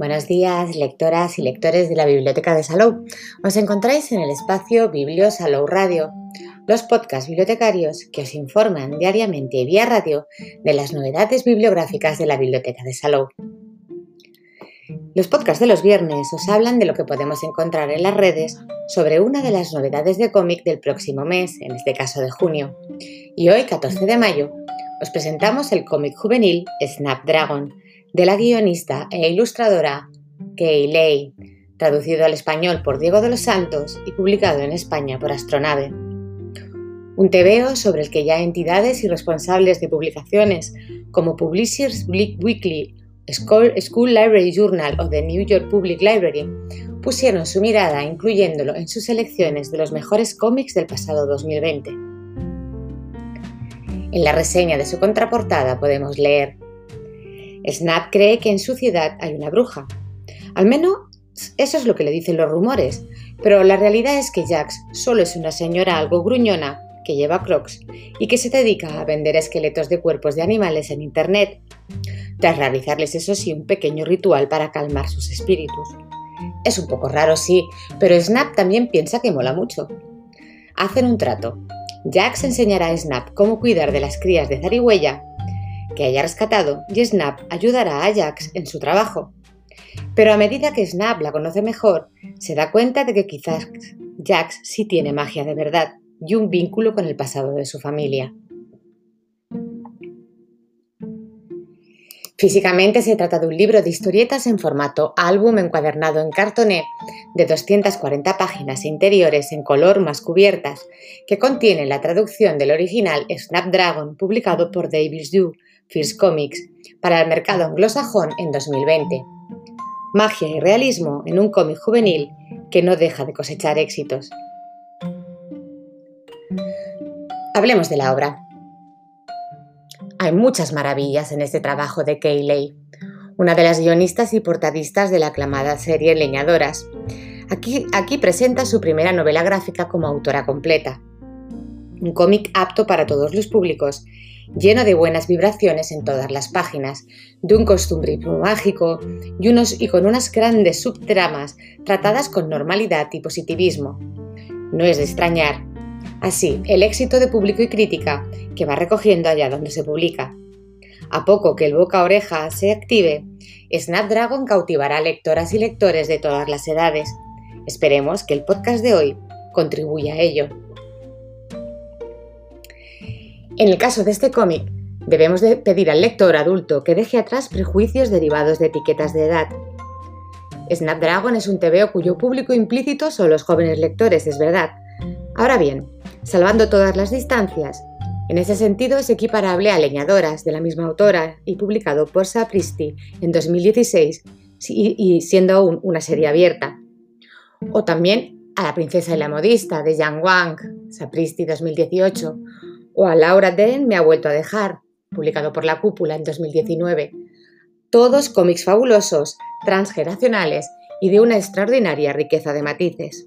Buenos días, lectoras y lectores de la Biblioteca de Salou. Os encontráis en el espacio Biblio Salou Radio, los podcasts bibliotecarios que os informan diariamente vía radio de las novedades bibliográficas de la Biblioteca de Salou. Los podcasts de los viernes os hablan de lo que podemos encontrar en las redes sobre una de las novedades de cómic del próximo mes, en este caso de junio. Y hoy, 14 de mayo, os presentamos el cómic juvenil Snapdragon, de la guionista e ilustradora Kay Lay, traducido al español por Diego de los Santos y publicado en España por Astronave. Un tebeo sobre el que ya entidades y responsables de publicaciones como Publishers Weekly, School, School Library Journal o The New York Public Library pusieron su mirada incluyéndolo en sus selecciones de los mejores cómics del pasado 2020. En la reseña de su contraportada podemos leer Snap cree que en su ciudad hay una bruja. Al menos eso es lo que le dicen los rumores, pero la realidad es que Jax solo es una señora algo gruñona que lleva crocs y que se dedica a vender esqueletos de cuerpos de animales en Internet, tras realizarles eso sí un pequeño ritual para calmar sus espíritus. Es un poco raro, sí, pero Snap también piensa que mola mucho. Hacen un trato. Jax enseñará a Snap cómo cuidar de las crías de zarigüeya que haya rescatado y Snap ayudará a Jax en su trabajo. Pero a medida que Snap la conoce mejor, se da cuenta de que quizás Jax sí tiene magia de verdad y un vínculo con el pasado de su familia. Físicamente se trata de un libro de historietas en formato álbum encuadernado en cartoné de 240 páginas interiores en color más cubiertas, que contiene la traducción del original Snapdragon publicado por Davis Dew First Comics para el mercado anglosajón en 2020. Magia y realismo en un cómic juvenil que no deja de cosechar éxitos. Hablemos de la obra. Hay muchas maravillas en este trabajo de Kay una de las guionistas y portadistas de la aclamada serie Leñadoras. Aquí, aquí presenta su primera novela gráfica como autora completa. Un cómic apto para todos los públicos lleno de buenas vibraciones en todas las páginas, de un costumbrismo mágico y, unos, y con unas grandes subtramas tratadas con normalidad y positivismo. No es de extrañar. Así, el éxito de público y crítica que va recogiendo allá donde se publica. A poco que el boca oreja se active, Snapdragon cautivará lectoras y lectores de todas las edades. Esperemos que el podcast de hoy contribuya a ello. En el caso de este cómic, debemos de pedir al lector adulto que deje atrás prejuicios derivados de etiquetas de edad. Snapdragon es un TVO cuyo público implícito son los jóvenes lectores, es verdad. Ahora bien, salvando todas las distancias, en ese sentido es equiparable a Leñadoras, de la misma autora y publicado por Sapristi en 2016 y siendo aún una serie abierta. O también a La princesa y la modista de Yang Wang, Sapristi 2018, o a Laura Den me ha vuelto a dejar, publicado por La Cúpula en 2019. Todos cómics fabulosos, transgeneracionales y de una extraordinaria riqueza de matices.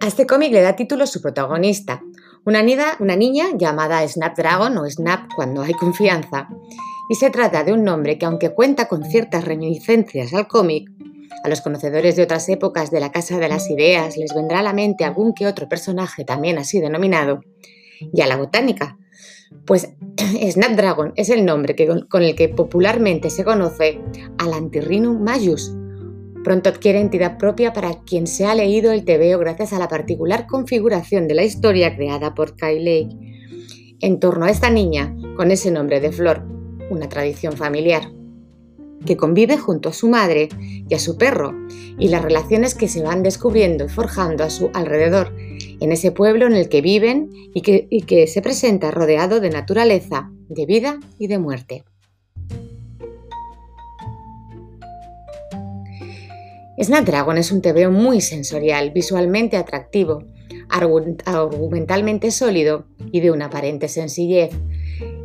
A este cómic le da título su protagonista, una, una niña llamada Snapdragon o Snap cuando hay confianza, y se trata de un nombre que aunque cuenta con ciertas reminiscencias al cómic, a los conocedores de otras épocas de la Casa de las Ideas les vendrá a la mente algún que otro personaje también así denominado, y a la botánica, pues Snapdragon es el nombre con el que popularmente se conoce al Antirrhinum majus. Pronto adquiere entidad propia para quien se ha leído el tebeo gracias a la particular configuración de la historia creada por Kyle Lake en torno a esta niña con ese nombre de flor, una tradición familiar que convive junto a su madre y a su perro, y las relaciones que se van descubriendo y forjando a su alrededor, en ese pueblo en el que viven y que, se presenta rodeado de naturaleza, de vida y de muerte. Snapdragon es un TVO muy sensorial, visualmente atractivo, argumentalmente sólido y de una aparente sencillez,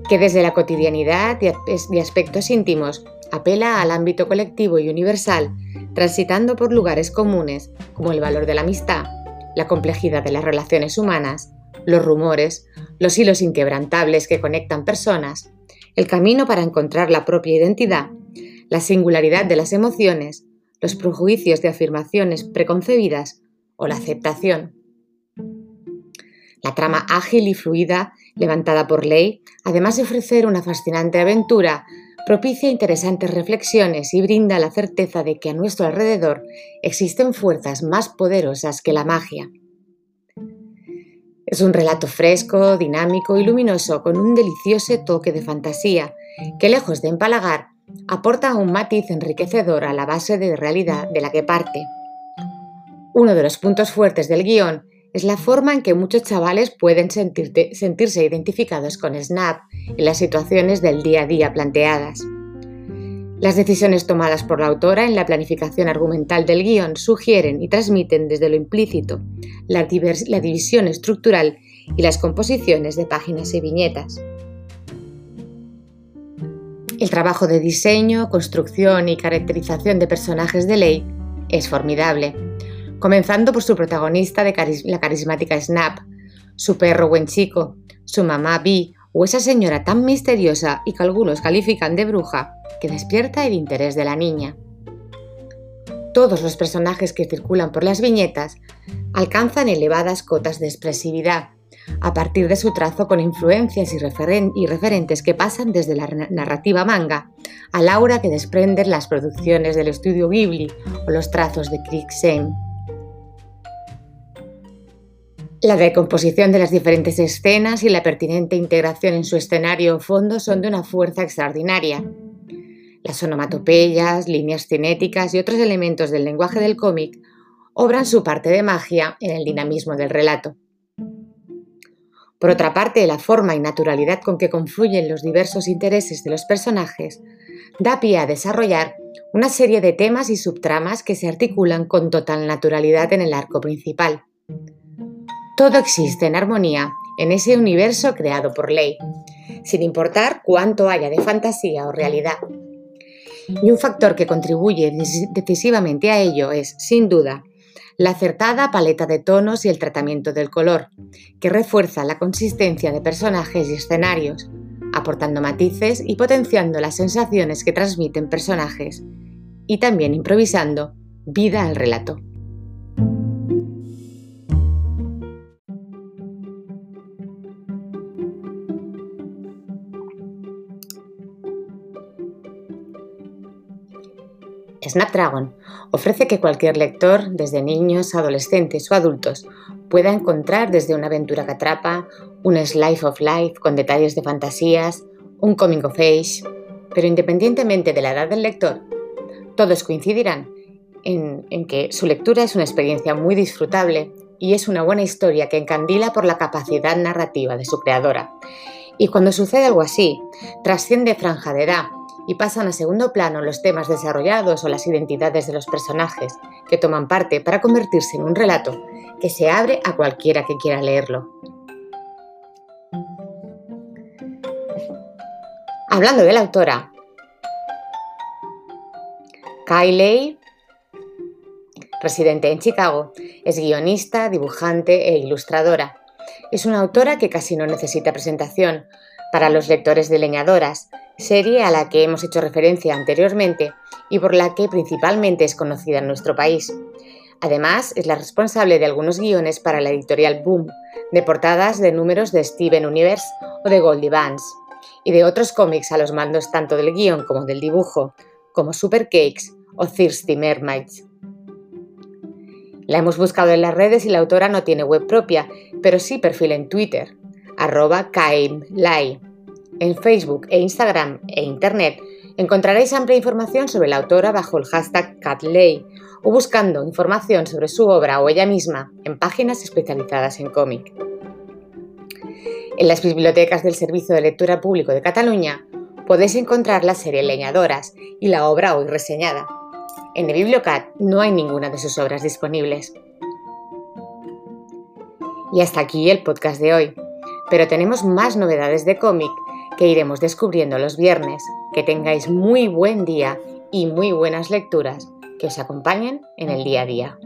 que desde la cotidianidad y aspectos íntimos apela al ámbito colectivo y universal, transitando por lugares comunes como el valor de la amistad, la complejidad de las relaciones humanas, los rumores, los hilos inquebrantables que conectan personas, el camino para encontrar la propia identidad, la singularidad de las emociones, los prejuicios de afirmaciones preconcebidas o la aceptación. La trama ágil y fluida, levantada por ley, además de ofrecer una fascinante aventura, propicia interesantes reflexiones y brinda la certeza de que a nuestro alrededor existen fuerzas más poderosas que la magia. Es un relato fresco, dinámico y luminoso con un delicioso toque de fantasía que, lejos de empalagar, aporta un matiz enriquecedor a la base de realidad de la que parte. Uno de los puntos fuertes del guion es la forma en que muchos chavales pueden sentirse identificados con Snap en las situaciones del día a día planteadas. Las decisiones tomadas por la autora en la planificación argumental del guion sugieren y transmiten desde lo implícito la, la división estructural y las composiciones de páginas y viñetas. El trabajo de diseño, construcción y caracterización de personajes de ley es formidable comenzando por su protagonista de la carismática Snap, su perro buen chico, su mamá Bee o esa señora tan misteriosa y que algunos califican de bruja que despierta el interés de la niña. Todos los personajes que circulan por las viñetas alcanzan elevadas cotas de expresividad, a partir de su trazo con influencias y, referentes que pasan desde la narrativa manga al aura que desprenden las producciones del estudio Ghibli o los trazos de Kriksen. La decomposición de las diferentes escenas y la pertinente integración en su escenario o fondo son de una fuerza extraordinaria. Las onomatopeyas, líneas cinéticas y otros elementos del lenguaje del cómic obran su parte de magia en el dinamismo del relato. Por otra parte, la forma y naturalidad con que confluyen los diversos intereses de los personajes da pie a desarrollar una serie de temas y subtramas que se articulan con total naturalidad en el arco principal. Todo existe en armonía en ese universo creado por ley, sin importar cuánto haya de fantasía o realidad. Y un factor que contribuye decisivamente a ello es, sin duda, la acertada paleta de tonos y el tratamiento del color, que refuerza la consistencia de personajes y escenarios, aportando matices y potenciando las sensaciones que transmiten personajes, y también improvisando vida al relato. Snapdragon ofrece que cualquier lector, desde niños, adolescentes o adultos, pueda encontrar desde una aventura que atrapa, un slice of life con detalles de fantasías, un coming of age, pero independientemente de la edad del lector, todos coincidirán en, en que su lectura es una experiencia muy disfrutable y es una buena historia que encandila por la capacidad narrativa de su creadora. Y cuando sucede algo así, trasciende franja de edad y pasan a segundo plano los temas desarrollados o las identidades de los personajes que toman parte para convertirse en un relato que se abre a cualquiera que quiera leerlo. Hablando de la autora, Kylie, residente en Chicago, es guionista, dibujante e ilustradora. Es una autora que casi no necesita presentación para los lectores de Leñadoras, serie a la que hemos hecho referencia anteriormente y por la que principalmente es conocida en nuestro país. Además, es la responsable de algunos guiones para la editorial Boom, de portadas de números de Steven Universe o de Goldie Vance, y de otros cómics a los mandos tanto del guion como del dibujo, como Super Cakes o Thirsty Mermaids. La hemos buscado en las redes y la autora no tiene web propia, pero sí perfil en Twitter, arroba en Facebook e Instagram e Internet encontraréis amplia información sobre la autora bajo el hashtag CatLay o buscando información sobre su obra o ella misma en páginas especializadas en cómic. En las bibliotecas del Servicio de Lectura Público de Cataluña podéis encontrar la serie Leñadoras y la obra hoy reseñada. En el Bibliocat no hay ninguna de sus obras disponibles. Y hasta aquí el podcast de hoy. Pero tenemos más novedades de cómic que iremos descubriendo los viernes. Que tengáis muy buen día y muy buenas lecturas que os acompañen en el día a día.